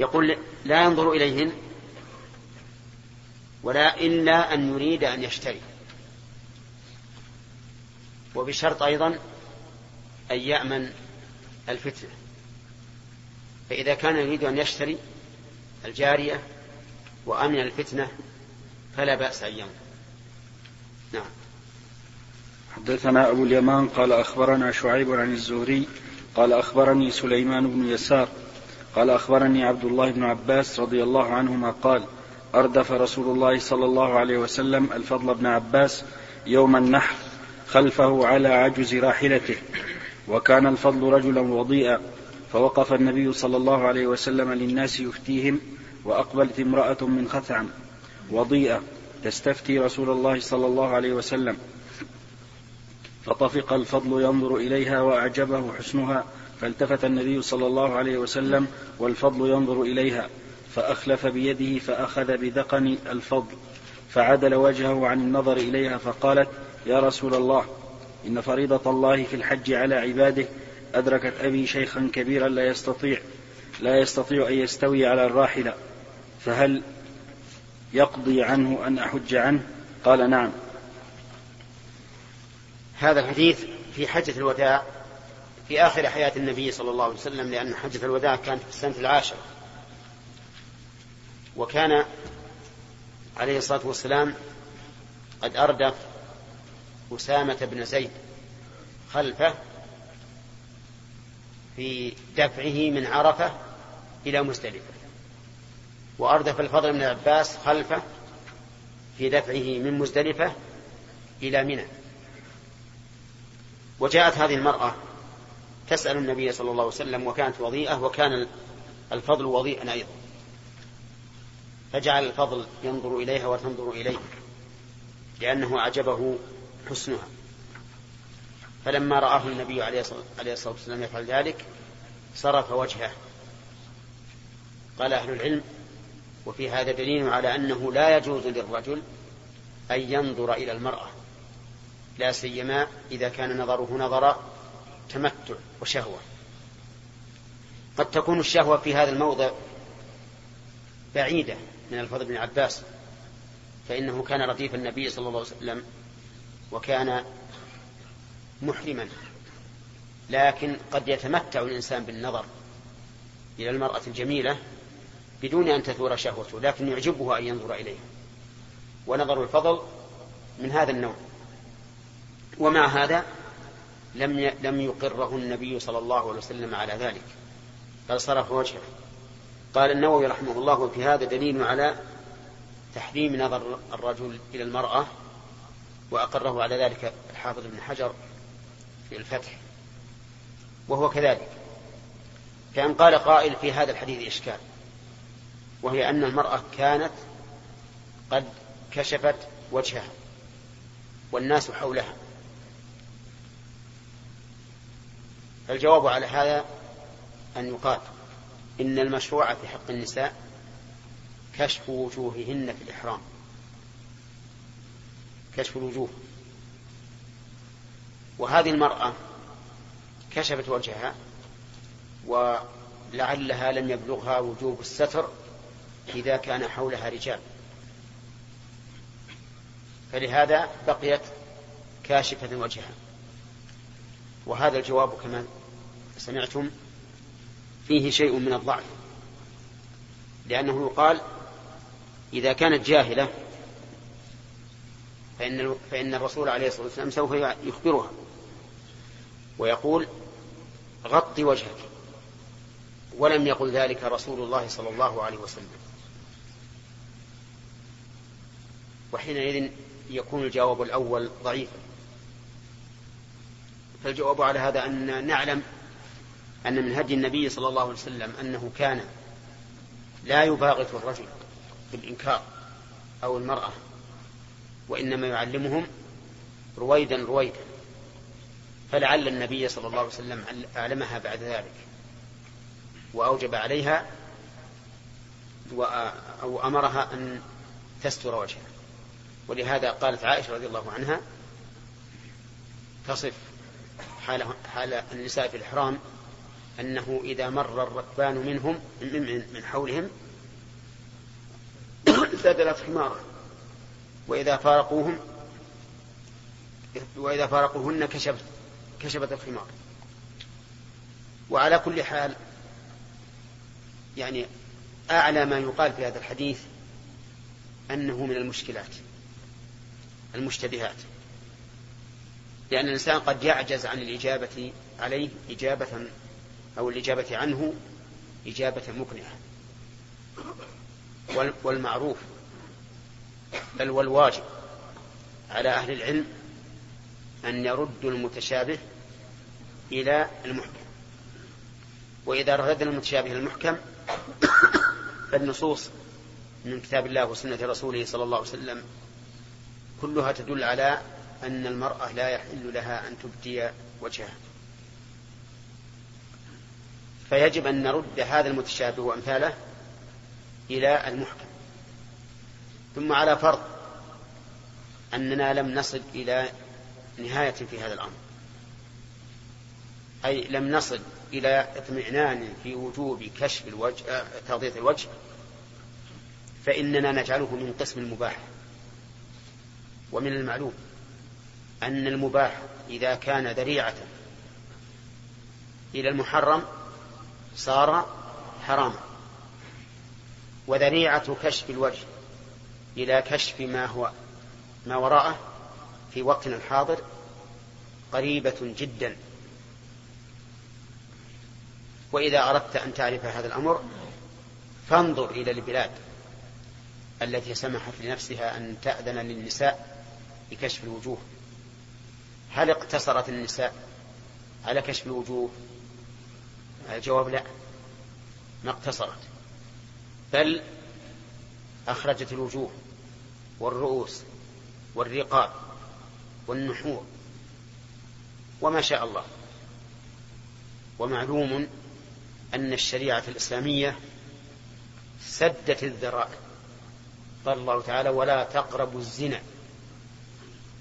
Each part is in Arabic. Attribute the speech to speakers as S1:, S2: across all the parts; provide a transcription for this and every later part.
S1: يقول لا ينظر إليهن ولا إلا أن يريد أن يشتري. وبشرط أيضا أن يأمن الفتنة. فإذا كان يريد أن يشتري الجارية وأمن الفتنة فلا بأس أن ينظر نعم.
S2: حدثنا أبو اليمان قال أخبرنا شعيب عن الزهري قال أخبرني سليمان بن يسار قال أخبرني عبد الله بن عباس رضي الله عنهما قال أردف رسول الله صلى الله عليه وسلم الفضل بن عباس يوم النحر خلفه على عجز راحلته وكان الفضل رجلا وضيئا فوقف النبي صلى الله عليه وسلم للناس يفتيهم وأقبلت امرأة من خثعم وضيئة تستفتي رسول الله صلى الله عليه وسلم فطفق الفضل ينظر إليها وأعجبه حسنها فالتفت النبي صلى الله عليه وسلم والفضل ينظر إليها فأخلف بيده فأخذ بدقن الفضل فعدل وجهه عن النظر إليها فقالت يا رسول الله إن فريضة الله في الحج على عباده أدركت أبي شيخا كبيرا لا يستطيع لا يستطيع أن يستوي على الراحلة فهل يقضي عنه أن أحج عنه؟ قال نعم.
S1: هذا الحديث في حجة الوداع في آخر حياة النبي صلى الله عليه وسلم لأن حجة الوداع كانت في السنة العاشرة. وكان عليه الصلاة والسلام قد أردف أسامة بن زيد خلفه في دفعه من عرفة إلى مزدلفة وأردف الفضل بن عباس خلفه في دفعه من مزدلفة إلى منى. وجاءت هذه المرأة تسأل النبي صلى الله عليه وسلم وكانت وضيئة وكان الفضل وضيئا أيضا. فجعل الفضل ينظر إليها وتنظر إليه لأنه أعجبه حسنها. فلما رآه النبي عليه الصلاة والسلام يفعل ذلك صرف وجهه. قال أهل العلم وفي هذا دليل على أنه لا يجوز للرجل أن ينظر إلى المرأة لا سيما إذا كان نظره نظر تمتع وشهوة. قد تكون الشهوة في هذا الموضع بعيدة من الفضل بن عباس فإنه كان رديف النبي صلى الله عليه وسلم وكان محرما لكن قد يتمتع الإنسان بالنظر إلى المرأة الجميلة بدون أن تثور شهوته لكن يعجبه أن ينظر إليها. ونظر الفضل من هذا النوع. ومع هذا لم لم يقره النبي صلى الله عليه وسلم على ذلك. بل صرف وجهه. قال النووي رحمه الله وفي هذا دليل على تحريم نظر الرجل إلى المرأة وأقره على ذلك الحافظ بن حجر في الفتح. وهو كذلك. كأن قال قائل في هذا الحديث إشكال. وهي أن المرأة كانت قد كشفت وجهها والناس حولها. فالجواب على هذا أن يقال إن المشروع في حق النساء كشف وجوههن في الإحرام. كشف الوجوه. وهذه المرأة كشفت وجهها ولعلها لم يبلغها وجوب الستر إذا كان حولها رجال. فلهذا بقيت كاشفة وجهها. وهذا الجواب كما سمعتم فيه شيء من الضعف لأنه يقال إذا كانت جاهلة فإن, فإن الرسول عليه الصلاة والسلام سوف يخبرها ويقول غطي وجهك ولم يقل ذلك رسول الله صلى الله عليه وسلم. وحينئذ يكون الجواب الأول ضعيفا. فالجواب على هذا أن نعلم أن من هدي النبي صلى الله عليه وسلم أنه كان لا يباغت الرجل بالإنكار أو المرأة وإنما يعلمهم رويدا رويدا. فلعل النبي صلى الله عليه وسلم أعلمها بعد ذلك وأوجب عليها أو أمرها أن تستر وجهها ولهذا قالت عائشة رضي الله عنها تصف حال, حال النساء في الإحرام أنه إذا مر الركبان منهم من حولهم سدلت حماره وإذا فارقوهم وإذا فارقوهن كشفت كشفت الخمار وعلى كل حال يعني أعلى ما يقال في هذا الحديث أنه من المشكلات المشتبهات. لأن الإنسان قد يعجز عن الإجابة عليه إجابة أو الإجابة عنه إجابة مقنعة. والمعروف بل والواجب على أهل العلم أن يردوا المتشابه إلى المحكم. وإذا رددنا المتشابه إلى المحكم فالنصوص من كتاب الله وسنة رسوله صلى الله عليه وسلم كلها تدل على أن المرأة لا يحل لها أن تبدي وجهها. فيجب أن نرد هذا المتشابه وأمثاله إلى المحكم. ثم على فرض أننا لم نصل إلى نهاية في هذا الأمر. أي لم نصل إلى اطمئنان في وجوب كشف الوجه آه، تغطية الوجه فإننا نجعله من قسم المباح ومن المعلوم أن المباح إذا كان ذريعة إلى المحرم صار حراما وذريعة كشف الوجه إلى كشف ما هو. ما وراءه في وقتنا الحاضر قريبة جدا. وإذا أردت أن تعرف هذا الأمر فانظر إلى البلاد التي سمحت لنفسها أن تأذن للنساء بكشف الوجوه. هل اقتصرت النساء على كشف الوجوه؟ الجواب لا ما اقتصرت. بل أخرجت الوجوه والرؤوس والرقاب والنحور وما شاء الله. ومعلوم أن الشريعة الإسلامية سدت الذرائع. قال الله تعالى ولا تقربوا الزنا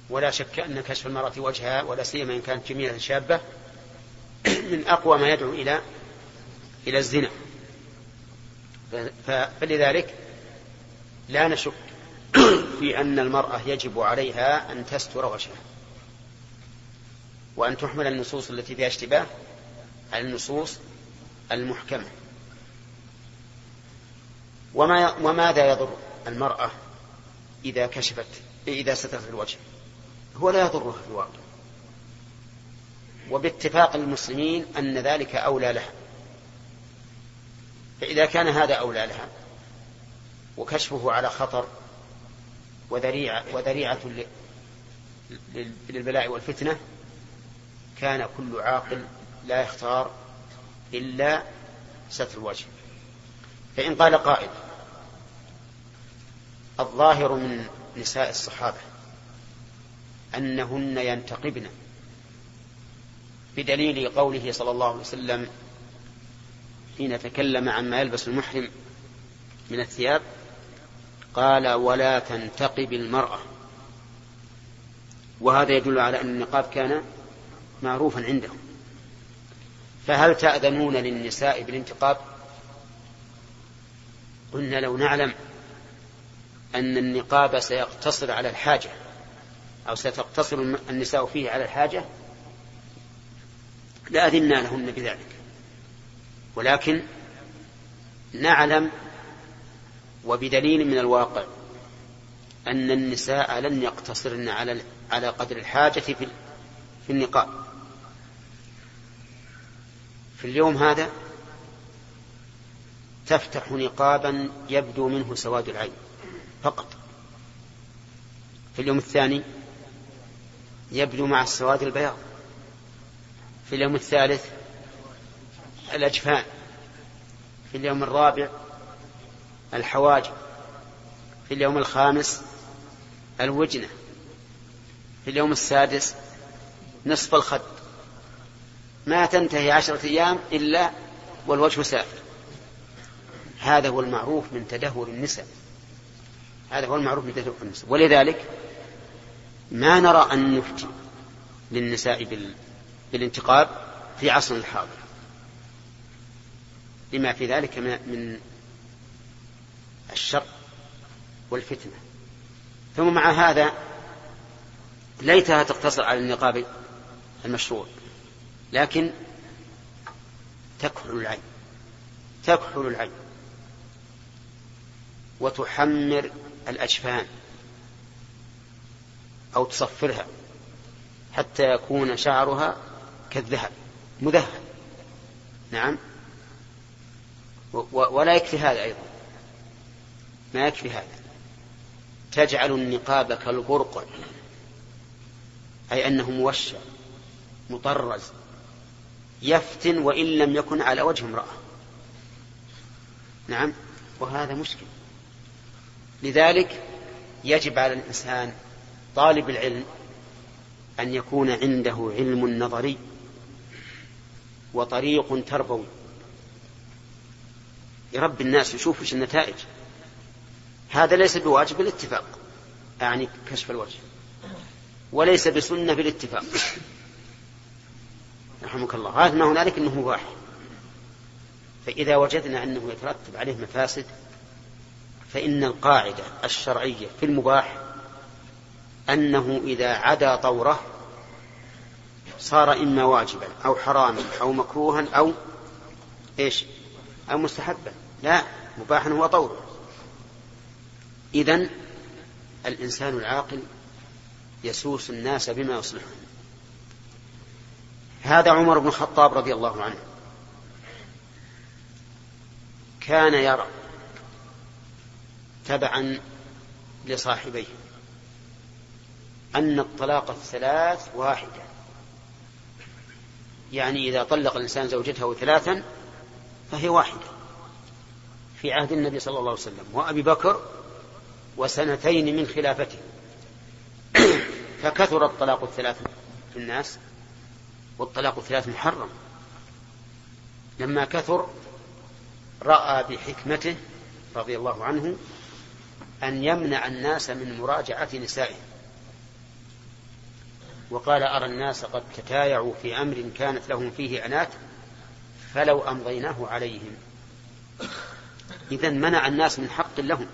S1: ولا شك أن كشف المرأة وجهها ولا سيما إن كانت جميلة شابة من أقوى ما يدعو إلى إلى الزنا. فلذلك لا نشك في أن المرأة يجب عليها أن تستر وجهها وأن تحمل النصوص التي فيها اشتباه على النصوص المحكمة. وما وماذا يضر المرأة إذا كشفت إذا سترت الوجه؟ هو لا يضرها في الواقع. وباتفاق المسلمين أن ذلك أولى لها. فإذا كان هذا أولى لها وكشفه على خطر وذريعة, وذريعة للبلاء والفتنة كان كل عاقل لا يختار إلا ستر الوجه. فإن قال قائل الظاهر من نساء الصحابة أنهن ينتقبن بدليل قوله صلى الله عليه وسلم حين تكلم عما يلبس المحرم من الثياب قال ولا تنتقب المرأة. وهذا يدل على أن النقاب كان معروفا عندهم. فهل تأذنون للنساء بالانتقاب؟ قلنا لو نعلم أن النقاب سيقتصر على الحاجة أو ستقتصر النساء فيه على الحاجة لأذنا لهن بذلك. ولكن نعلم وبدليل من الواقع أن النساء لن يقتصرن على على قدر الحاجة في في النقاب في اليوم هذا تفتح نقابا يبدو منه سواد العين فقط. في اليوم الثاني يبدو مع السواد البياض. في اليوم الثالث الأجفان في اليوم الرابع الحواجب في اليوم الخامس الوجنة في اليوم السادس نصف الخد. ما تنتهي عشرة أيام إلا والوجه سافر. هذا هو المعروف من تدهور النساء. هذا هو المعروف من تدهور النساء. ولذلك ما نرى أن نفتي للنساء بالانتقاب في عصرنا الحاضر. لما في ذلك من الشر والفتنة. ثم مع هذا ليتها تقتصر على النقاب المشروع. لكن تكحل العين. تكحل العين. وتحمر الأجفان. أو تصفرها. حتى يكون شعرها كالذهب. مذهب. نعم. ولا يكفي هذا أيضا. ما يكفي هذا. تجعل النقاب كالغرقع أي أنه موشع مطرز يفتن وإن لم يكن على وجه امرأة. نعم وهذا مشكل. لذلك يجب على الإنسان طالب العلم أن يكون عنده علم نظري وطريق تربوي. يربي الناس يشوف وش النتائج. هذا ليس بواجب بالاتفاق يعني كشف الوجه. وليس بسنة بالاتفاق. رحمك الله. هذا ما هنالك إنه مباح فإذا وجدنا أنه يترتب عليه مفاسد فإن القاعدة الشرعية في المباح أنه إذا عدا طوره صار إما واجبا أو حراما أو مكروها أو إيش؟ أو مستحبا لا مباحا هو طوره إذن الإنسان العاقل يسوس الناس بما يصلحهم هذا عمر بن الخطاب رضي الله عنه كان يرى تبعا لصاحبيه أن الطلاق الثلاث واحدة. يعني إذا طلق الإنسان زوجته ثلاثا فهي واحدة في عهد النبي صلى الله عليه وسلم وأبي بكر وسنتين من خلافته. فكثر الطلاق الثلاث في الناس والطلاق الثلاث محرم. لما كثر رأى بحكمته رضي الله عنه أن يمنع الناس من مراجعة نسائهم وقال أرى الناس قد تتايعوا في أمر كانت لهم فيه أنات فلو أمضيناه عليهم. إذا منع الناس من حق لهم.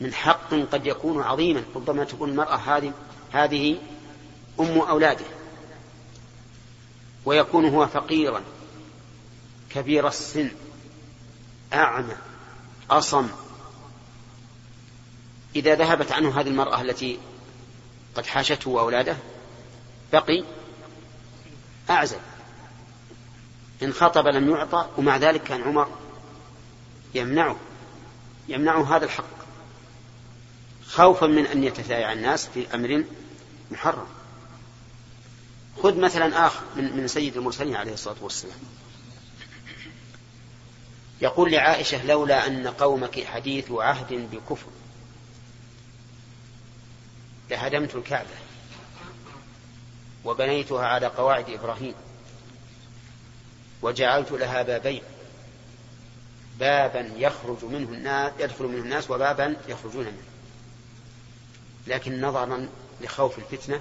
S1: من حق قد يكون عظيما ربما تكون المرأة هذه هذه أم أولاده. ويكون هو فقيرا. كبير السن. أعمى. أصم. إذا ذهبت عنه هذه المرأة التي قد حاشته وأولاده بقي أعزل إن خطب لم يعطى ومع ذلك كان عمر يمنعه يمنعه هذا الحق. خوفا من أن يتثايع الناس في أمر محرم. خذ مثلا آخر من, من سيد المرسلين عليه الصلاة والسلام. يقول لعائشة لولا أن قومك حديث عهد بكفر. لهدمت الكعبة وبنيتها على قواعد إبراهيم. وجعلت لها بابين. بابا يخرج منه الناس يدخل منه الناس وبابا يخرجون منه. لكن نظرا لخوف الفتنة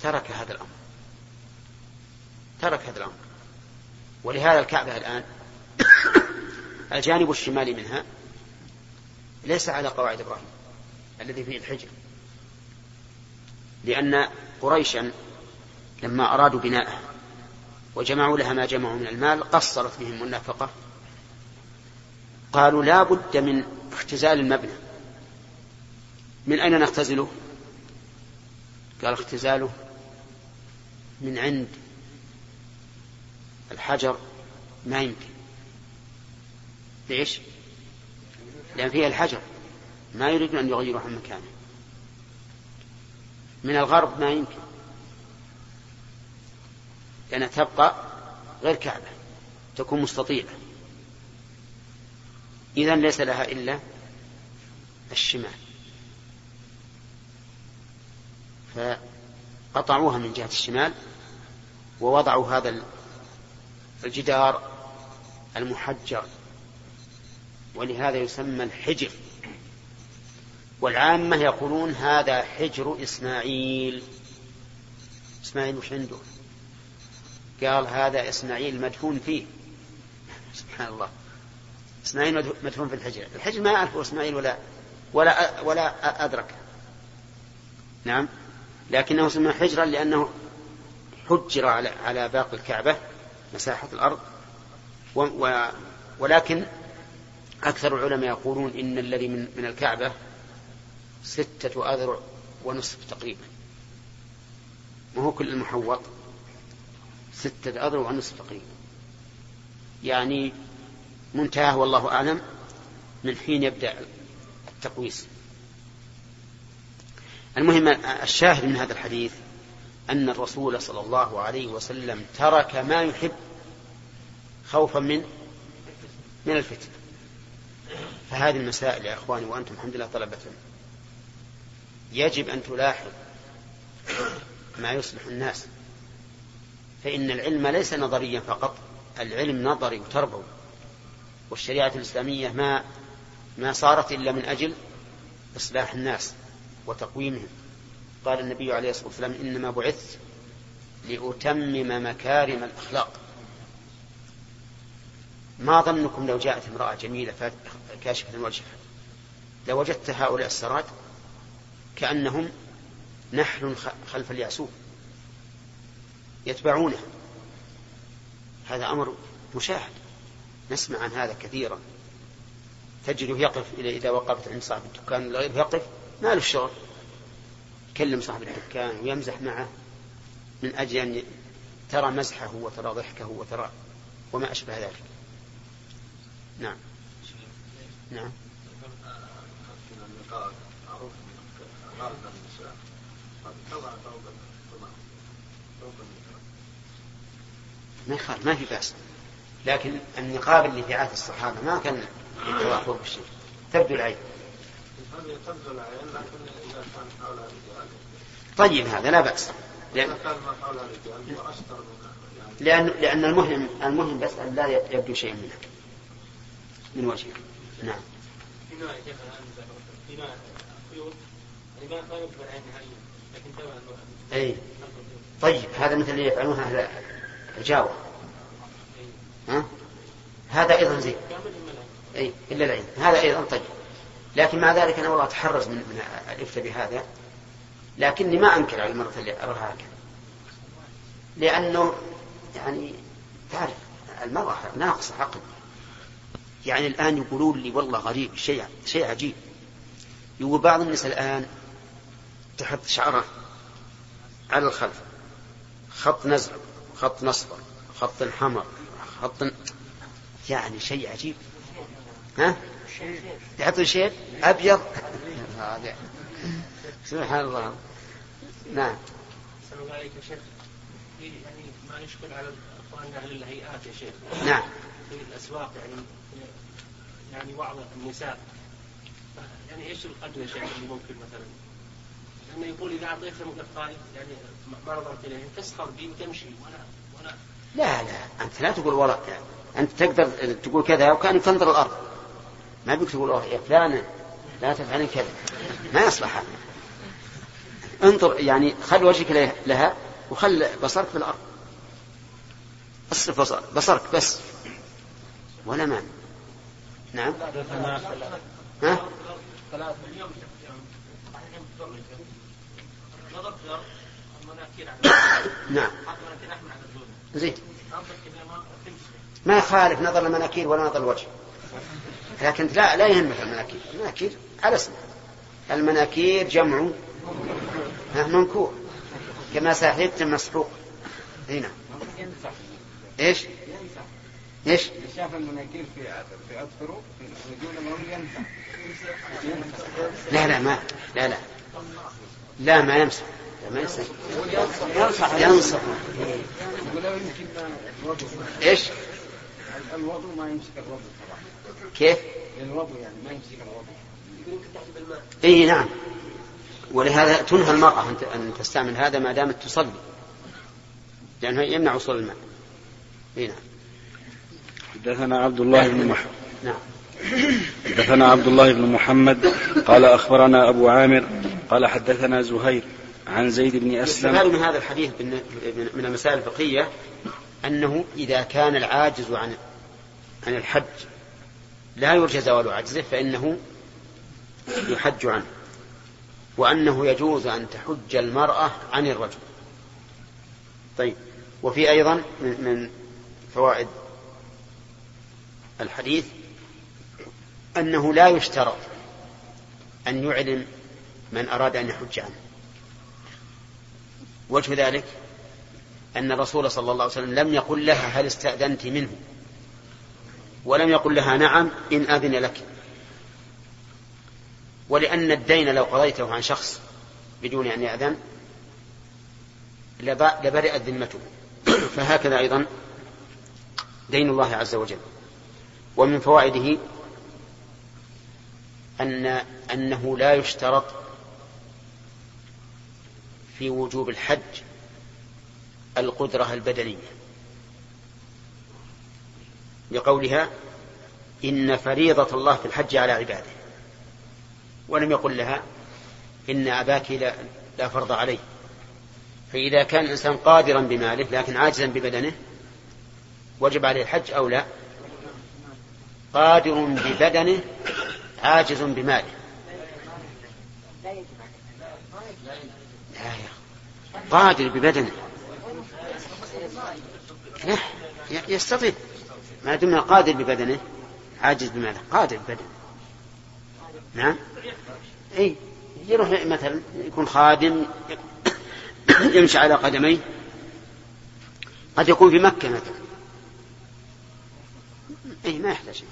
S1: ترك هذا الأمر. ترك هذا الأمر. ولهذا الكعبة الآن الجانب الشمالي منها ليس على قواعد إبراهيم الذي فيه الحجر. لأن قريشا لما أرادوا بناءها وجمعوا لها ما جمعوا من المال قصرت بهم النفقة. قالوا لا بد من اختزال المبنى. من أين نختزله؟ قال اختزاله من عند الحجر ما يمكن. ليش؟ لأن فيها الحجر. ما يريدون أن يغيروا عن مكانه. من الغرب ما يمكن. لأنها تبقى غير كعبة تكون مستطيلة. إذا ليس لها إلا الشمال. فقطعوها من جهة الشمال ووضعوا هذا الجدار المحجر ولهذا يسمى الحجر. والعامة يقولون هذا حجر إسماعيل. إسماعيل وش عنده؟ قال هذا إسماعيل مدفون فيه. سبحان الله. إسماعيل مدفون في الحجر. الحجر ما يعرفه إسماعيل ولا ولا ولا أدرك. نعم. لكنه سمى حجرا لأنه حجر على على باقي الكعبة مساحة الأرض. و و ولكن أكثر العلماء يقولون إن الذي من, من الكعبة ستة أذرع ونصف تقريبا. وهو كل المحوط؟ ستة أذرع ونصف تقريبا يعني منتهى والله أعلم من حين يبدأ التقويس المهم الشاهد من هذا الحديث أن الرسول صلى الله عليه وسلم ترك ما يحب خوفا من من الفتنة فهذه المسائل يا إخواني وأنتم الحمد لله طلبة. يجب أن تلاحظ ما يصلح الناس. فإن العلم ليس نظريا فقط العلم نظري وتربوي. والشريعة الإسلامية ما ما صارت إلا من أجل إصلاح الناس وتقويمهم. قال النبي عليه الصلاة والسلام إنما بعثت لأتمم مكارم الأخلاق. ما ظنكم لو جاءت امرأة جميلة كاشفة وجهها لوجدت هؤلاء السراد كأنهم نحل خلف الياسوف يتبعونه. هذا أمر مشاهد. نسمع عن هذا كثيرا. تجده يقف إذا وقفت عند صاحب الدكان الغير يقف ما له شغل. يكلم صاحب الدكان ويمزح معه من أجل أن ترى مزحه وترى ضحكه وترى وما أشبه ذلك. نعم. نعم. ما يخالف ما في بأس. لكن النقاب اللي في عهد الصحابة ما كان يتوافر بالشيء. تبدو العين. طيب هذا لا بأس. لأن ما لأن لأن المهم المهم بس أن لا يبدو شيء منه. من وجهه نعم. أي طيب هذا مثل اللي يفعلونه أهل الجاوة. ها؟ هذا أيضا زين. أي إلا العين. هذا أيضا طيب. لكن مع ذلك أنا والله أتحرز من, من الإفتاء بهذا. لكني ما أنكر على المرة اللي أراها هكذا. لأنه يعني تعرف المرأة ناقصة عقل. يعني الآن يقولون لي والله غريب شيء شيء عجيب. يقول بعض النساء الآن تحط شعرة على الخلف خط نزل خط نصفر خط حمر خط يعني شيء عجيب. ها؟ تحط شيء أبيض. سبحان الله. نعم.
S3: السلام عليك يا شيخ يعني ما يشكل على اخواننا أهل الهيئات يا شيخ
S1: نعم.
S3: في الاسواق يعني يعني بعض النساء يعني إيش القدر يا شيخ اللي ممكن مثلا لأنه يقول إذا اعطيتهم قطايف يعني ما نظرت اليهم تسخر بي وتمشي وأنا وأنا
S1: لا لا أنت لا تقول ولا يعني أنت تقدر تقول كذا وكأنك تنظر الأرض. ما بيك تقول يا فلان لا تفعلين كذا. ما يصلح. هذا انظر يعني خل وجهك لها وخل بصرك في الأرض. اصرف بصر بصرك بس. ولا مانع نعم. ها؟ نعم. زين. ما يخالف نظر المناكير ولا نظر الوجه. لكن لا لا يهمك المناكير. المناكير على اسمه المناكير جمع منكور. كما ساحبت مسحوق هنا. إيش؟ إيش؟ شاف المناكير في في اظفره في رجوله ينفع لا لا ما. لا لا. لا ما يمسح. لا ما يمسح. ينصح. ينصح. إيش؟ الوضوء ما يمسك الوضوء كيف؟ الوضوء يعني ما يمسك الوضوء إي نعم. ولهذا تنهى المرأة أن تستعمل هذا ما دامت تصلي. لأنه يمنع وصول الماء. إي نعم.
S2: حدثنا عبد الله بن محمد نعم. حدثنا عبد الله بن محمد قال أخبرنا أبو عامر قال حدثنا زهير عن زيد بن أسلم.
S1: من هذا الحديث من المسائل الفقهية أنه إذا كان العاجز عن عن الحج لا يرجى زوال عجزه فإنه يحج عنه وأنه يجوز أن تحج المرأة عن الرجل. طيب وفي أيضا من فوائد الحديث أنه لا يشترط أن يعلم من أراد أن يحج عنه. وجه ذلك أن الرسول صلى الله عليه وسلم لم يقل لها هل استأذنت منه ولم يقل لها نعم إن أذن لك. ولأن الدين لو قضيته عن شخص بدون أن يأذن لبرئت ذمته. فهكذا أيضا دين الله عز وجل. ومن فوائده أن أنه لا يشترط في وجوب الحج القدرة البدنية. لقولها إن فريضة الله في الحج على عباده. ولم يقل لها إن أباك لا, لا فرض عليه. فإذا كان الإنسان قادرا بماله لكن عاجزا ببدنه وجب عليه الحج أو لا؟ قادر ببدنه عاجز بماله. لا يا قادر ببدنه. لا يستطيع. ما دمنا قادر ببدنه عاجز بماله قادر ببدنه. نعم؟ إي يروح مثلا يكون خادم يمشي على قدميه. قد يكون في مكة مثلا. إي ما يحتاج.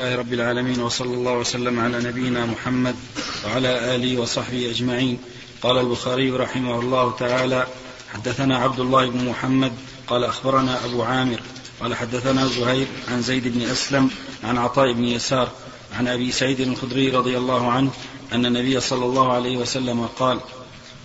S2: الله رب العالمين وصلى الله وسلم على نبينا محمد وعلى آله وصحبه أجمعين. قال البخاري رحمه الله تعالى حدثنا عبد الله بن محمد قال أخبرنا أبو عامر قال حدثنا زهير عن زيد بن أسلم عن عطاء بن يسار عن أبي سعيد الخدري رضي الله عنه أن النبي صلى الله عليه وسلم قال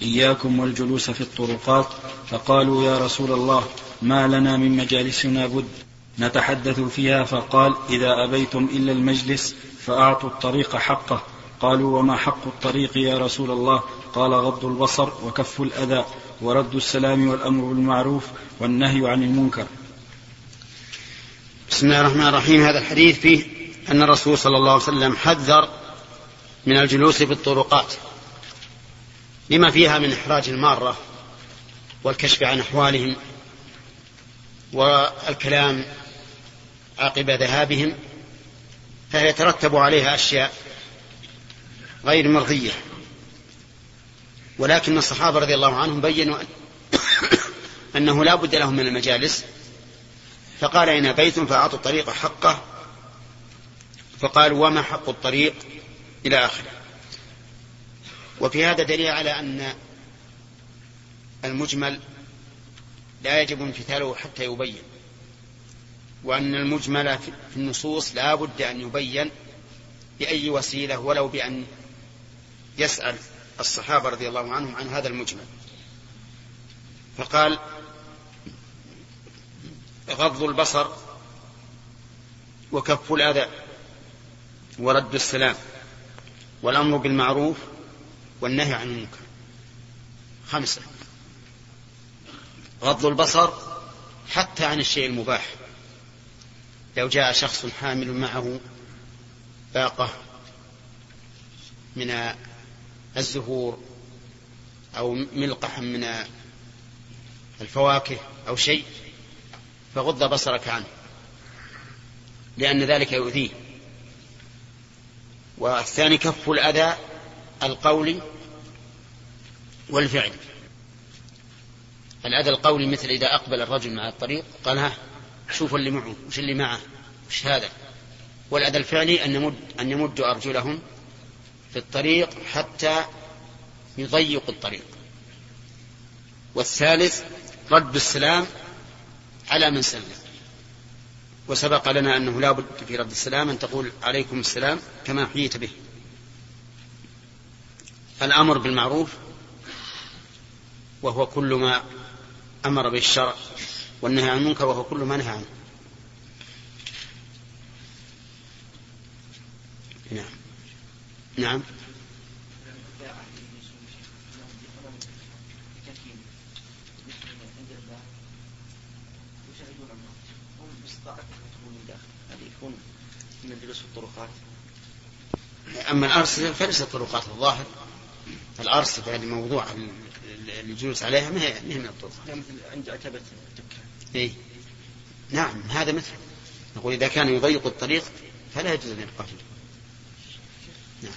S2: إياكم والجلوس في الطرقات. فقالوا يا رسول الله ما لنا من مجالسنا بد. نتحدث فيها فقال إذا أبيتم إلا المجلس فأعطوا الطريق حقه. قالوا وما حق الطريق يا رسول الله؟ قال غض البصر وكف الأذى ورد السلام والأمر بالمعروف والنهي عن المنكر.
S1: بسم الله الرحمن الرحيم. هذا الحديث فيه أن الرسول صلى الله عليه وسلم حذر من الجلوس في الطرقات لما فيها من إحراج المارة والكشف عن أحوالهم والكلام عقب ذهابهم فيترتب عليها أشياء غير مرضية. ولكن الصحابة رضي الله عنهم بينوا أنه لا بد لهم من المجالس. فقال إن بيت فأعطوا الطريق حقه. فقالوا وما حق الطريق إلى آخره. وفي هذا دليل على أن المجمل لا يجب امتثاله حتى يبين. وأن المجمل في النصوص لا بد أن يبين بأي وسيلة ولو بأن يسأل الصحابة رضي الله عنهم عن هذا المجمل. فقال غض البصر وكف الأذى ورد السلام والأمر بالمعروف والنهي عن المنكر. خمسة. غض البصر حتى عن الشيء المباح. لو جاء شخص حامل معه باقة من الزهور أو ملقحا من الفواكه أو شيء فغض بصرك عنه لأن ذلك يؤذيه. والثاني كف الأذى القولي والفعلي الأذى القولي مثل إذا أقبل الرجل مع الطريق قال ها شوفوا اللي معه وش اللي معه وش هذا؟ والأذى الفعلي أن يمد أن يمدوا أرجلهم في الطريق حتى يضيقوا الطريق. والثالث رد السلام على من سلم. وسبق لنا أنه لا بد في رد السلام أن تقول عليكم السلام كما حييت به. الأمر بالمعروف وهو كل ما أمر به الشرع. والنهي عن المنكر وهو كل ما نهى عنه. نعم. نعم.
S4: من الطرقات
S1: أما الأرصفة فليست طرقات الظاهر الأرصفة اللي موضوع الجلوس عليها ما هي من الطرق.
S4: مثل عند عتبة الدكان.
S1: إيه؟ نعم هذا مثل. نقول إذا كان يضيق الطريق فلا يجوز أن يبقى فيه. نعم.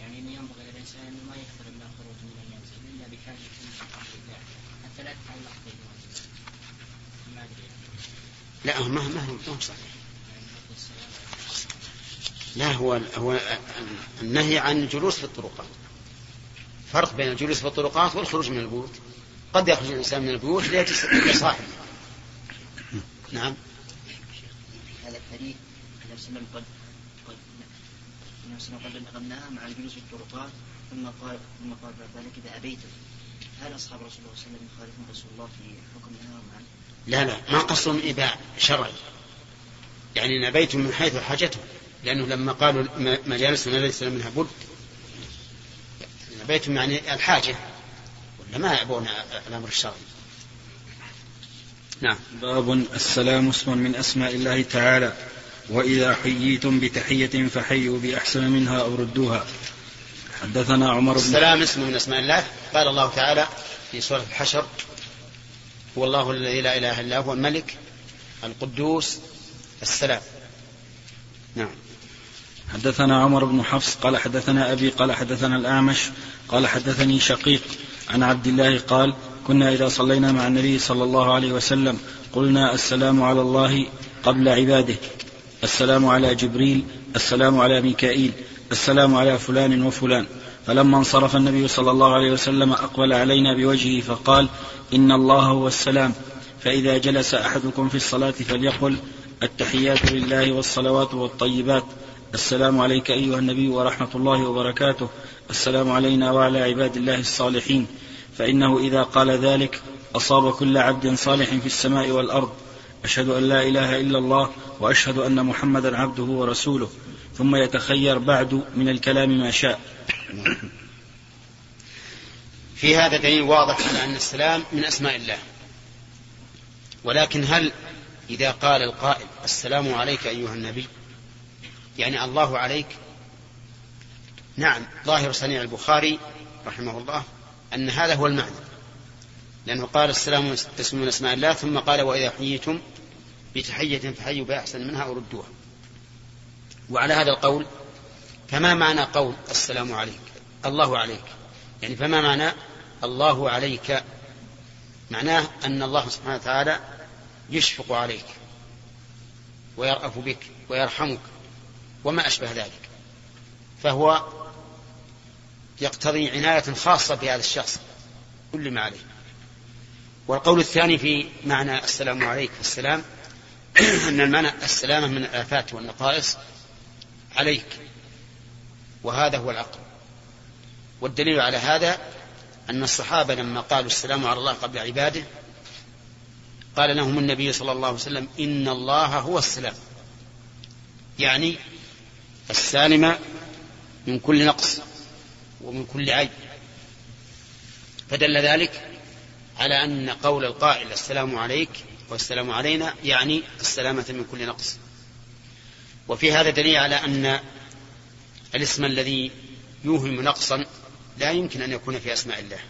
S5: يعني إنه ينبغي للإنسان انه ما يكثر من الخروج من المنزل إلا بحاجه الله حتى لا ما ادري
S1: لا ما ما هو ما هو صحيح. لا هو هو النهي عن الجلوس في الطرقات. فرق بين الجلوس في الطرقات والخروج من البيوت. قد يخرج الإنسان من البيوت لصاحبه نعم.
S4: هذا الحديث النبي صلى الله قد قد النبي صلى الله عليه وسلم قد نهى مع الجلوس في الطرقات ثم قال ثم قال بعد ذلك إذا ابيتم هل أصحاب رسول الله صلى الله عليه وسلم يخالفون رسول الله في حكم نهاهم عنه؟
S1: لا؟ لا ما قصرهم إباع شرعي. يعني نبيت من حيث حاجته لأنه لما قالوا مجالسنا ليس منها بد. نبيت يعني الحاجة ولا ما يعبون الأمر الشرعي؟ نعم.
S2: باب السلام اسم من أسماء الله تعالى وإذا حييتم بتحية فحيوا بأحسن منها أو ردوها. حدثنا عمر بن
S1: السلام اسم من أسماء الله. قال الله تعالى في سورة الحشر هو الله الذي لا إله إلا هو الملك القدوس السلام. نعم.
S2: حدثنا عمر بن حفص قال حدثنا أبي قال حدثنا الأعمش قال حدثني شقيق. عن عبد الله قال كنا إذا صلينا مع النبي صلى الله عليه وسلم قلنا السلام على الله قبل عباده السلام على جبريل السلام على ميكائيل السلام على فلان وفلان. فلما انصرف النبي صلى الله عليه وسلم أقبل علينا بوجهه فقال إن الله هو السلام. فإذا جلس أحدكم في الصلاة فليقل التحيات لله والصلوات والطيبات. السلام عليك أيها النبي ورحمة الله وبركاته. السلام علينا وعلى عباد الله الصالحين. فإنه إذا قال ذلك أصاب كل عبد صالح في السماء والأرض. أشهد أن لا إله إلا الله وأشهد أن محمدا عبده ورسوله. ثم يتخير بعد من الكلام ما شاء.
S1: في هذا دليل واضح على أن السلام من أسماء الله. ولكن هل إذا قال القائل السلام عليك أيها النبي يعني الله عليك. نعم ظاهر صنيع البخاري رحمه الله أن هذا هو المعنى. لأنه قال السلام اسم من أسماء الله ثم قال وإذا حييتم بتحية فحيوا بأحسن منها أو ردوها. وعلى هذا القول فما معنى قول السلام عليك؟ الله عليك. يعني فما معنى الله عليك؟ معناه أن الله سبحانه وتعالى يشفق عليك ويرأف بك ويرحمك وما أشبه ذلك. فهو يقتضي عناية خاصة بهذا الشخص كل ما عليه. والقول الثاني في معنى السلام عليك السلام أن المعنى السلامة من الآفات والنقائص عليك. وهذا هو العقل. والدليل على هذا أن الصحابة لما قالوا السلام على الله قبل عباده قال لهم النبي صلى الله عليه وسلم إن الله هو السلام. يعني السالم من كل نقص ومن كل عيب. فدل ذلك على أن قول القائل السلام عليك والسلام علينا يعني السلامة من كل نقص. وفي هذا دليل على أن الاسم الذي يوهم نقصا لا يمكن أن يكون في أسماء الله.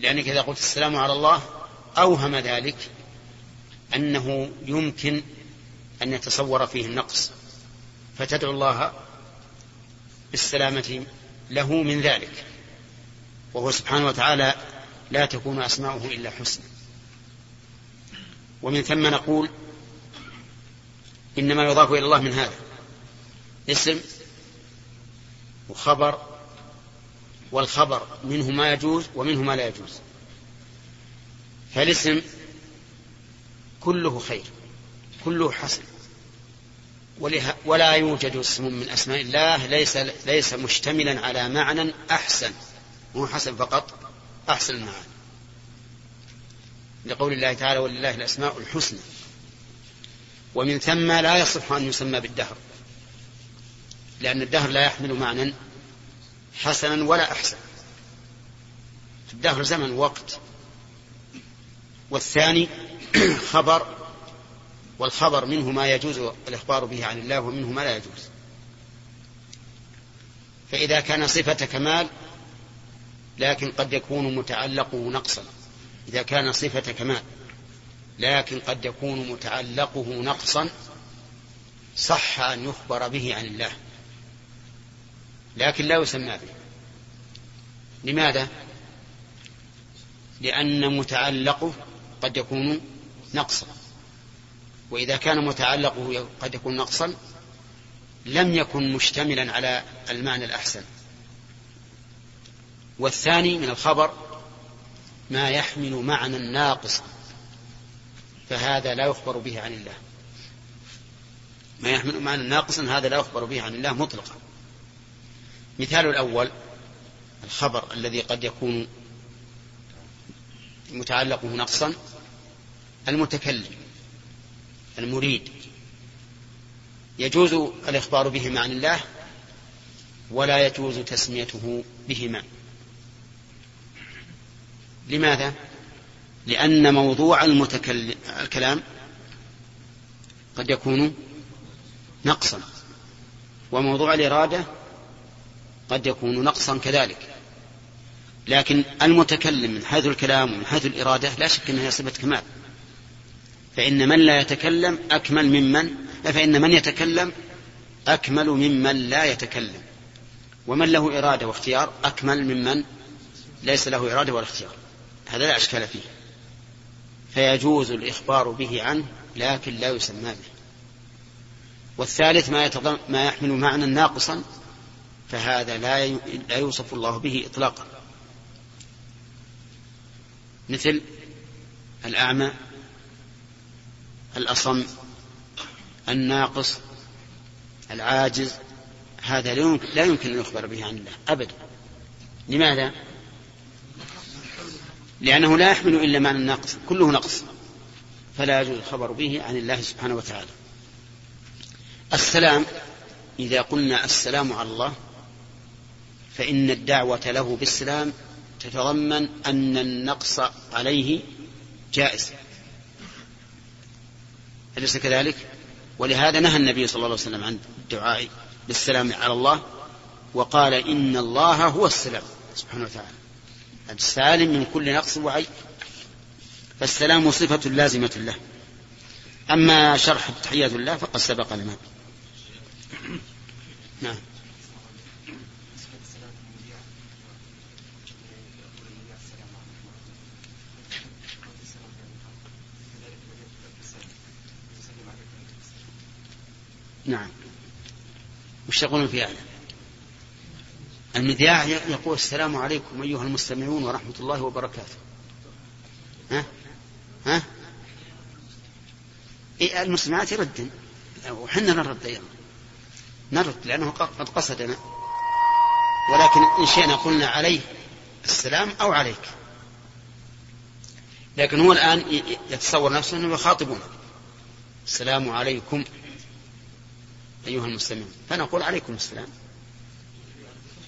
S1: لأنك إذا قلت السلام على الله أوهم ذلك أنه يمكن أن يتصور فيه النقص. فتدعو الله بالسلامة له من ذلك. وهو سبحانه وتعالى لا تكون أسماؤه إلا حسنى ومن ثم نقول إنما يضاف إلى الله من هذا اسم وخبر والخبر منه ما يجوز ومنه ما لا يجوز. فالاسم كله خير كله حسن. ولا يوجد اسم من أسماء الله ليس ليس مشتملا على معنى أحسن مو حسن فقط أحسن المعاني لقول الله تعالى ولله الأسماء الحسنى ومن ثم لا يصح أن يسمى بالدهر لأن الدهر لا يحمل معنى حسنا ولا أحسن. في الدهر زمن وقت. والثاني خبر والخبر منه ما يجوز الإخبار به عن الله ومنه ما لا يجوز. فإذا كان صفة كمال لكن قد يكون متعلقه نقصا. إذا كان صفة كمال لكن قد يكون متعلقه نقصا صح أن يخبر به عن الله. لكن لا يسمى به. لماذا؟ لأن متعلقه قد يكون نقصا. وإذا كان متعلقه قد يكون نقصا لم يكن مشتملا على المعنى الأحسن. والثاني من الخبر ما يحمل معنى ناقصا فهذا لا يخبر به عن الله. ما يحمل معنى ناقصا هذا لا يخبر به عن الله مطلقا. مثال الأول الخبر الذي قد يكون متعلقه نقصا المتكلم. المريد. يجوز الإخبار بهما عن الله ولا يجوز تسميته بهما. لماذا؟ لأن موضوع المتكلم الكلام قد يكون نقصا وموضوع الإرادة قد يكون نقصا كذلك. لكن المتكلم من حيث الكلام ومن حيث الإرادة لا شك أنها صفة كمال. فإن من لا يتكلم أكمل ممن؟ فإن من يتكلم أكمل ممن لا يتكلم. ومن له إرادة واختيار أكمل ممن ليس له إرادة ولا اختيار. هذا لا أشكال فيه. فيجوز الإخبار به عنه لكن لا يسمى به. والثالث ما, يتضم ما يحمل معنى ناقصا فهذا لا لا يوصف الله به إطلاقا. مثل الأعمى الأصم الناقص العاجز هذا لا يمكن أن يخبر به عن الله أبدا لماذا؟ لأنه لا يحمل إلا معنى الناقص كله نقص. فلا يجوز الخبر به عن الله سبحانه وتعالى. السلام إذا قلنا السلام على الله فإن الدعوة له بالسلام تتضمن أن النقص عليه جائز. أليس كذلك؟ ولهذا نهى النبي صلى الله عليه وسلم عن الدعاء بالسلام على الله وقال إن الله هو السلام سبحانه وتعالى. السالم من كل نقص وعيب. فالسلام صفة لازمة له. أما شرح تحيات الله فقد سبق لنا. نعم. نعم. وش يقولون في هذا؟ المذياع يقول السلام عليكم أيها المستمعون ورحمة الله وبركاته. ها؟ ها؟ إيه المستمعات يردن. وحنا نرد أيضا. نرد لأنه قد قصدنا. ولكن إن شئنا قلنا عليه السلام أو عليك. لكن هو الآن يتصور نفسه أنه يخاطبنا. السلام عليكم أيها المستمعون. فنقول عليكم السلام.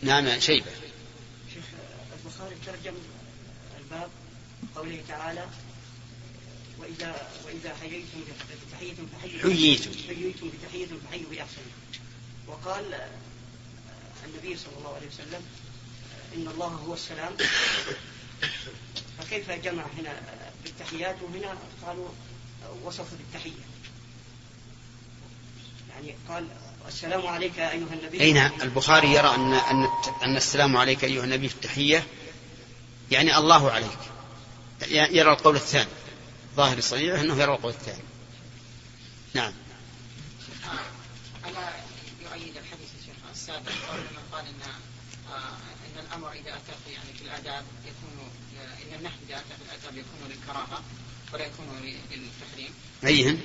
S1: نعم شيبة.
S6: شيخ البخاري ترجم الباب قوله تعالى وإذا وإذا حييتم بتحية فحيوا
S1: حييتم.
S6: حييتم بتحية فحيوا بأحسن. وقال النبي صلى الله عليه وسلم إن الله هو السلام. فكيف جمع هنا بالتحيات؟ وهنا قالوا وصف بالتحية. يعني قال السلام عليك أيها النبي.
S1: أين؟ البخاري يرى أن أن أن السلام عليك أيها النبي في التحية. يعني الله عليك. يرى القول الثاني. ظاهر الصحيح أنه يرى القول الثاني. نعم.
S5: ألا يؤيد الحديث الشيخ السابق لما قال إن آه، إن الأمر إذا أتى يعني في الآداب يكون إن النهي إذا أتى في الآداب يكون للكراهة ولا يكون للتحريم.
S1: أيهن؟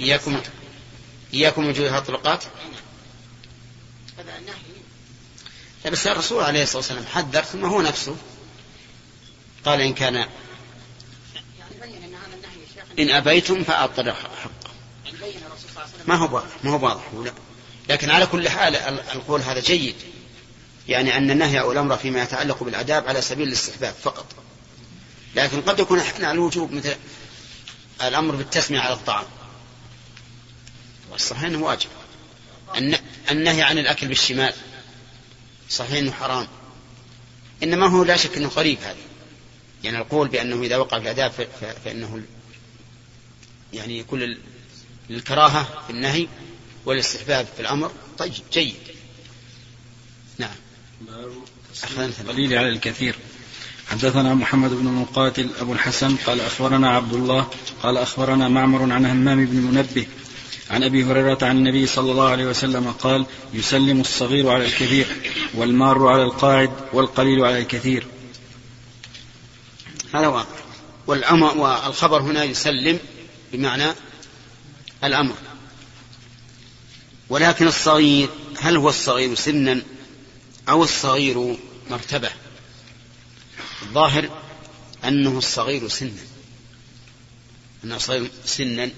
S1: إياكم. إياكم وجوه الطرقات
S5: هذا النهي
S1: بس الرسول عليه الصلاة والسلام حذر ثم هو نفسه قال إن كان
S5: يعني أن هذا
S1: إن أبيتم فأعطوا حقه ما هو واضح ما هو واضح. لكن على كل حال ال- القول هذا جيد. يعني أن النهي أو الأمر فيما يتعلق بالآداب على سبيل الاستحباب فقط. لكن قد يكون على الوجوب مثل الأمر بالتسمية على الطعام. والصحيح أنه واجب. النهي عن الأكل بالشمال. صحيح أنه حرام. إنما هو لا شك أنه قريب هذا. يعني القول بأنه إذا وقع في الآداب فإنه يعني يكون للكراهة في النهي والاستحباب في الأمر. طيب جيد. نعم.
S2: قليل على الكثير. حدثنا محمد بن مقاتل أبو الحسن قال أخبرنا عبد الله قال أخبرنا معمر عن همام بن منبه عن أبي هريرة عن النبي صلى الله عليه وسلم قال يسلم الصغير على الكبير والمار على القاعد والقليل على الكثير.
S1: هذا واقع. والأمر والخبر هنا يسلم بمعنى الأمر. ولكن الصغير هل هو الصغير سنا أو الصغير مرتبة؟ الظاهر أنه الصغير سنا. أنه صغير سنا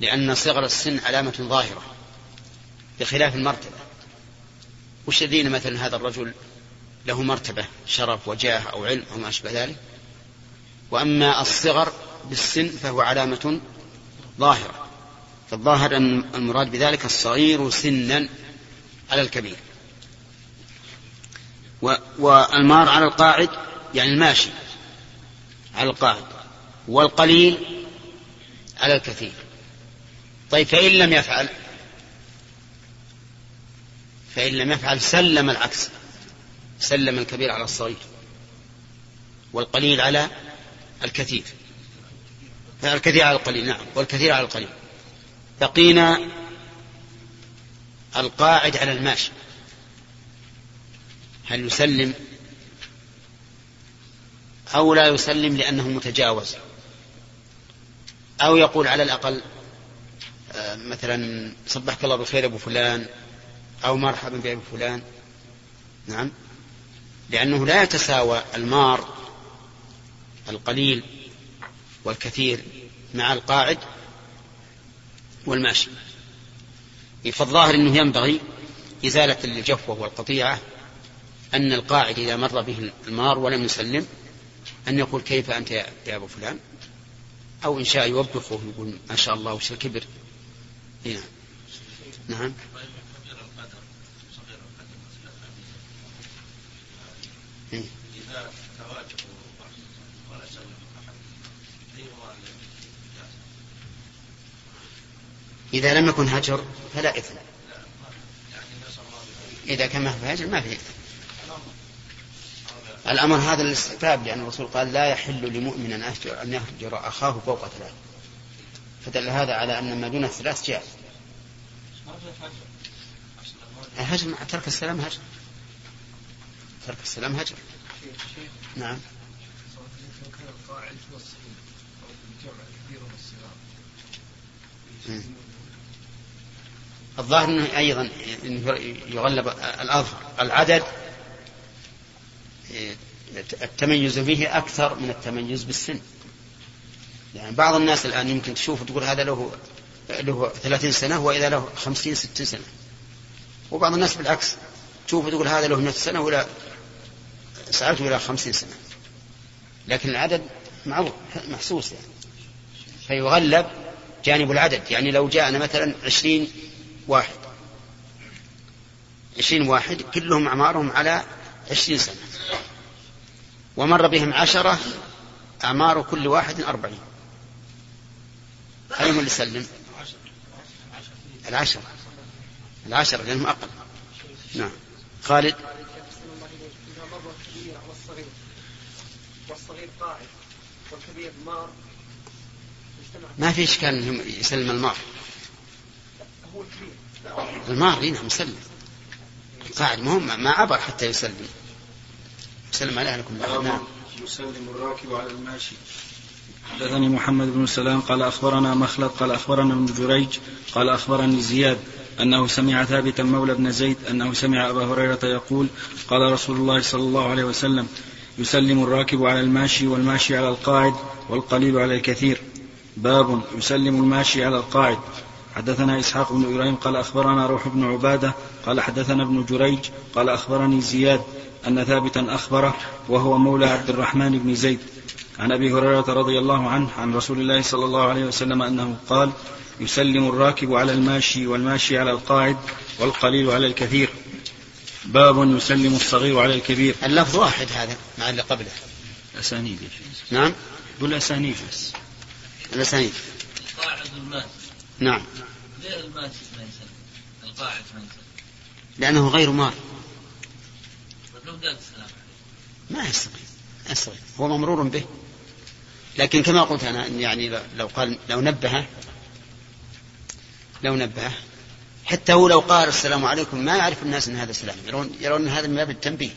S1: لأن صغر السن علامة ظاهرة بخلاف المرتبة. وش يدين مثلا هذا الرجل؟ له مرتبة شرف وجاه أو علم أو ما أشبه ذلك. وأما الصغر بالسن فهو علامة ظاهرة. فالظاهر أن المراد بذلك الصغير سنا على الكبير. والمار على القاعد يعني الماشي على القاعد والقليل على الكثير. طيب فإن لم يفعل فإن لم يفعل سلم العكس سلم الكبير على الصغير والقليل على الكثير. الكثير على القليل نعم والكثير على القليل. بقينا القاعد على الماشي هل يسلم أو لا يسلم لأنه متجاوز؟ أو يقول على الأقل مثلا صبحك الله بالخير أبو فلان أو مرحبا بأبو فلان. نعم. لأنه لا يتساوى المار القليل والكثير مع القاعد والماشي. فالظاهر أنه ينبغي إزالة الجفوة والقطيعة أن القاعد إذا مر به المار ولم يسلم أن يقول كيف أنت يا أبو فلان؟ أو إن شاء يوبخه يقول ما شاء الله وش الكبر؟ نعم. نعم. إيه. إذا لم يكن هجر فلا إثم. إذا كان ما في هجر ما في إثم. الأمر هذا الاستحباب لأن الرسول قال لا يحل لمؤمن أن يهجر أخاه فوق ثلاث. فدل هذا على أن ما دون الثلاث جائز الهجر مع ترك السلام هجر ترك السلام هجر نعم. الظاهر إنه أيضا يغلب الأظهر. العدد التميز فيه أكثر من التميز بالسن. يعني بعض الناس الآن يمكن تشوف تقول هذا له له 30 سنة وإذا له 50 60 سنة. وبعض الناس بالعكس تشوف تقول هذا له 100 سنة ولا سألته إلى 50 سنة. لكن العدد معروف محسوس يعني. فيغلب جانب العدد. يعني لو جاءنا مثلا عشرين واحد. عشرين واحد كلهم أعمارهم على عشرين سنة. ومر بهم عشرة أعمار كل واحد أربعين. أيهم اللي سلم العشرة العشرة لأنهم أقل. نعم. خالد. والصغير قاعد والكبير مار ما في إشكال أنهم يسلم المار هو الكبير المار نعم يسلم. قاعد مهم ما عبر حتى يسلم. يسلم على أهلكم
S2: نعم. يسلم الراكب على الماشي. حدثني محمد بن سلام قال أخبرنا مخلد قال أخبرنا ابن جريج قال أخبرني زياد أنه سمع ثابتا مولى بن زيد أنه سمع أبا هريرة يقول قال رسول الله صلى الله عليه وسلم يسلم الراكب على الماشي والماشي على القاعد والقليل على الكثير. باب يسلم الماشي على القاعد. حدثنا إسحاق بن إبراهيم قال أخبرنا روح بن عبادة قال حدثنا ابن جريج قال أخبرني زياد أن ثابتا أخبره وهو مولى عبد الرحمن بن زيد. عن أبي هريرة رضي الله عنه عن رسول الله صلى الله عليه وسلم أنه قال يسلم الراكب على الماشي والماشي على القاعد والقليل على الكثير. باب يسلم الصغير على الكبير.
S1: اللفظ واحد هذا مع اللي قبله.
S2: أسانيد
S1: نعم.
S2: قل أسانيد بس.
S1: الأسانيد.
S7: القاعد والمات
S1: نعم.
S7: ليه المات ما يسلم؟ القاعد ما يسلم.
S1: لأنه غير مار.
S7: طيب لو قال السلام
S1: ما يستطيع ما يستطيع هو ممرور به. لكن كما قلت أنا يعني لو قال لو نبهه لو نبهه حتى هو لو قال السلام عليكم ما يعرف الناس إن هذا سلام يرون يرون إن هذا من باب التنبيه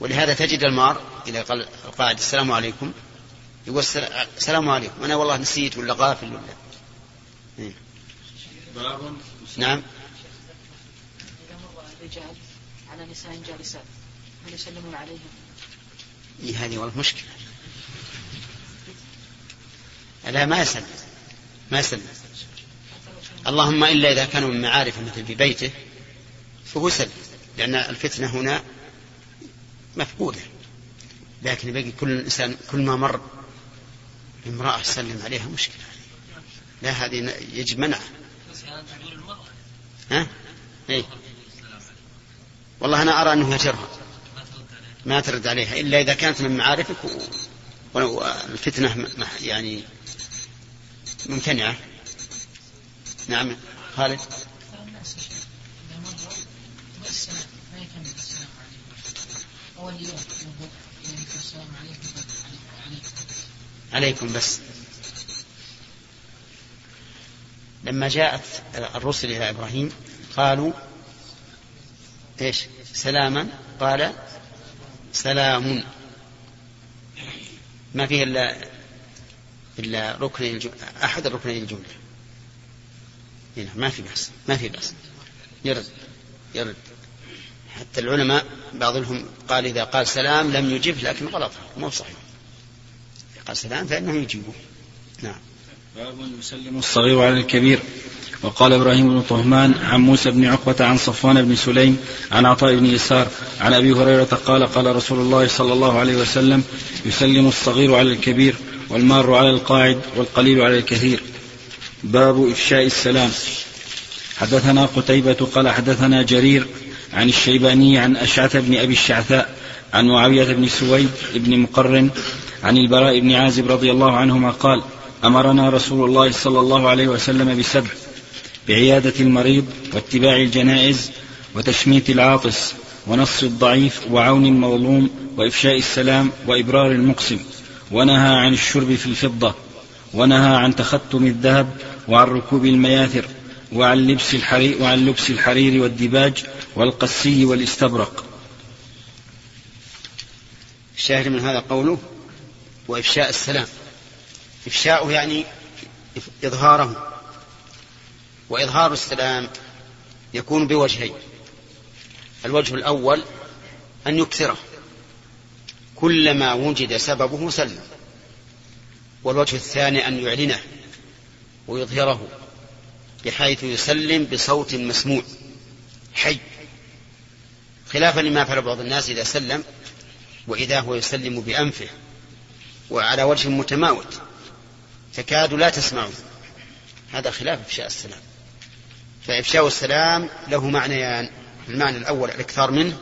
S1: ولهذا تجد المار إذا قال القاعد السلام عليكم يقول السلام عليكم أنا والله نسيت ولا غافل ولا إيه. نعم
S6: إذا مر الرجال على نساء جالسات هل يسلمون عليهم؟
S1: إيه هذه والله مشكلة لا ما يسلم ما يسلم اللهم إلا إذا كانوا من معارفه مثل في بيته فهو سلم لأن الفتنة هنا مفقودة. لكن باقي كل إنسان كل ما مر امرأة سلم عليها مشكلة. لا هذه يجب منعها ها؟ إيه؟ والله أنا أرى أنه يجرها.
S7: ما ترد
S1: عليها. إلا إذا كانت من معارفك و... ولو الفتنة م- م- يعني ممتنعة. نعم خالد.
S6: عليكم
S1: بس. لما جاءت الرسل إلى إبراهيم قالوا إيش؟ سلاما. قال سلام. ما فيه إلا إلا ركن أحد الركنين الجملة. هنا ما في بأس ما في بأس. يرد يرد. حتى العلماء بعضهم قال إذا قال سلام لم يجب لكن غلط. مو صحيح. قال سلام فإنهم يجيبون. نعم.
S2: باب يسلم الصغير على الكبير. وقال إبراهيم بن طهمان عن موسى بن عقبة عن صفوان بن سليم عن عطاء بن يسار عن أبي هريرة قال قال رسول الله صلى الله عليه وسلم يسلم الصغير على الكبير. والمار على القاعد والقليل على الكثير. باب إفشاء السلام. حدثنا قتيبة قال حدثنا جرير عن الشيباني عن أشعث بن أبي الشعثاء عن معاوية بن سويد بن مقرن عن البراء بن عازب رضي الله عنهما قال أمرنا رسول الله صلى الله عليه وسلم بسبع بعيادة المريض واتباع الجنائز وتشميت العاطس ونص الضعيف وعون المظلوم وإفشاء السلام وإبرار المقسم. ونهى عن الشرب في الفضة ونهى عن تختم الذهب وعن ركوب المياثر وعن لبس الحرير وعن لبس الحرير والدباج والقسي والاستبرق.
S1: الشاهد من هذا قوله وإفشاء السلام. إفشاؤه يعني إظهاره. وإظهار السلام يكون بوجهين. الوجه الأول أن يكثره. كلما وجد سببه سلم. والوجه الثاني أن يعلنه ويظهره بحيث يسلم بصوت مسموع حي. خلافا لما فعل بعض الناس إذا سلم وإذا هو يسلم بأنفه وعلى وجه متماوت تكاد لا تسمعه. هذا خلاف إفشاء السلام. فإفشاء السلام له معنيان. المعنى الأول الإكثار منه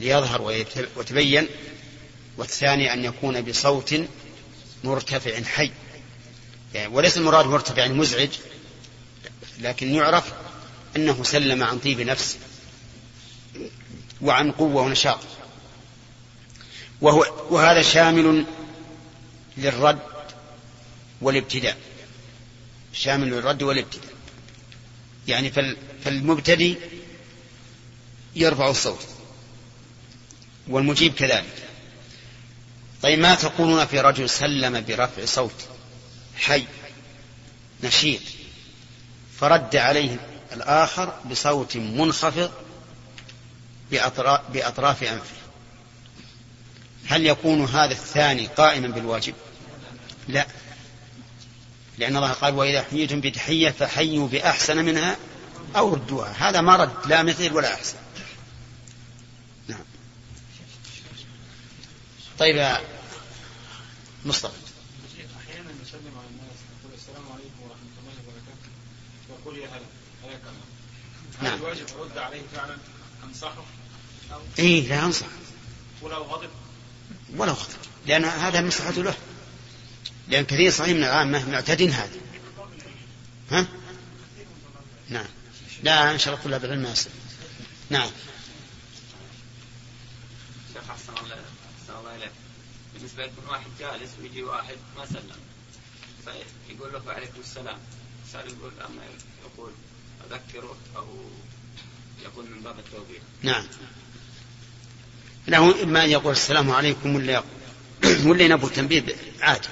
S1: ليظهر ويتبين والثاني أن يكون بصوت مرتفع حي. يعني وليس المراد مرتفع يعني مزعج لكن يعرف أنه سلم عن طيب نفس وعن قوة ونشاط. وهو وهذا شامل للرد والابتداء. شامل للرد والابتداء. يعني فالمبتدي يرفع الصوت والمجيب كذلك. طيب ما تقولون في رجل سلم برفع صوت حي نشيط فرد عليه الآخر بصوت منخفض بأطراف, أنفه. هل يكون هذا الثاني قائما بالواجب؟ لا. لأن الله قال وإذا حييتم بتحية فحيوا بأحسن منها أو ردوها. هذا ما رد لا مثل ولا أحسن. نعم. طيب مصطفى
S2: أحيانا نسلم على الناس نقول السلام عليكم ورحمة الله وبركاته ويقول يا هلا حياك الله هل
S1: نعم.
S2: الواجب أرد عليه فعلا أنصحه؟ أو
S1: إيه لا أنصح.
S2: ولو غضب؟
S1: ولا غضب. لأن هذا مصلحة له. لأن كثير صحيح من العامة معتد هذا. ها؟ نعم. لا إن شاء الله طلاب العلم ما يصير. نعم.
S8: شيخ احسن الله أحسن الله إليك. بالنسبة يكون واحد جالس ويجي واحد ما سلم. فيقول له وعليكم السلام. السؤال يقول أما يقول أذكره أو يكون من باب التوبيخ.
S1: نعم. له إما أن يقول السلام عليكم ولا يقول. ولا ينبه التنبيه عادي.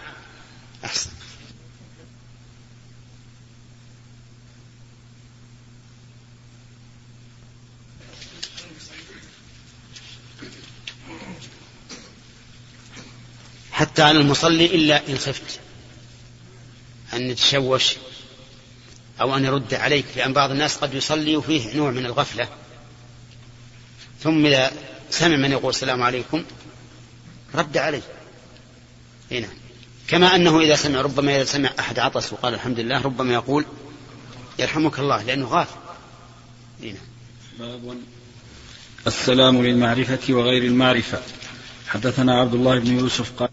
S1: أحسن. حتى على المصلي إلا إن خفت. أن يتشوش أو أن يرد عليك لأن بعض الناس قد يصلي وفيه نوع من الغفلة. ثم إذا سمع من يقول السلام عليكم رد عليه. هنا كما أنه إذا سمع ربما إذا سمع أحد عطس وقال الحمد لله ربما يقول يرحمك الله لأنه غافل. هنا
S2: باب السلام للمعرفة وغير المعرفة. حدثنا عبد الله بن يوسف قال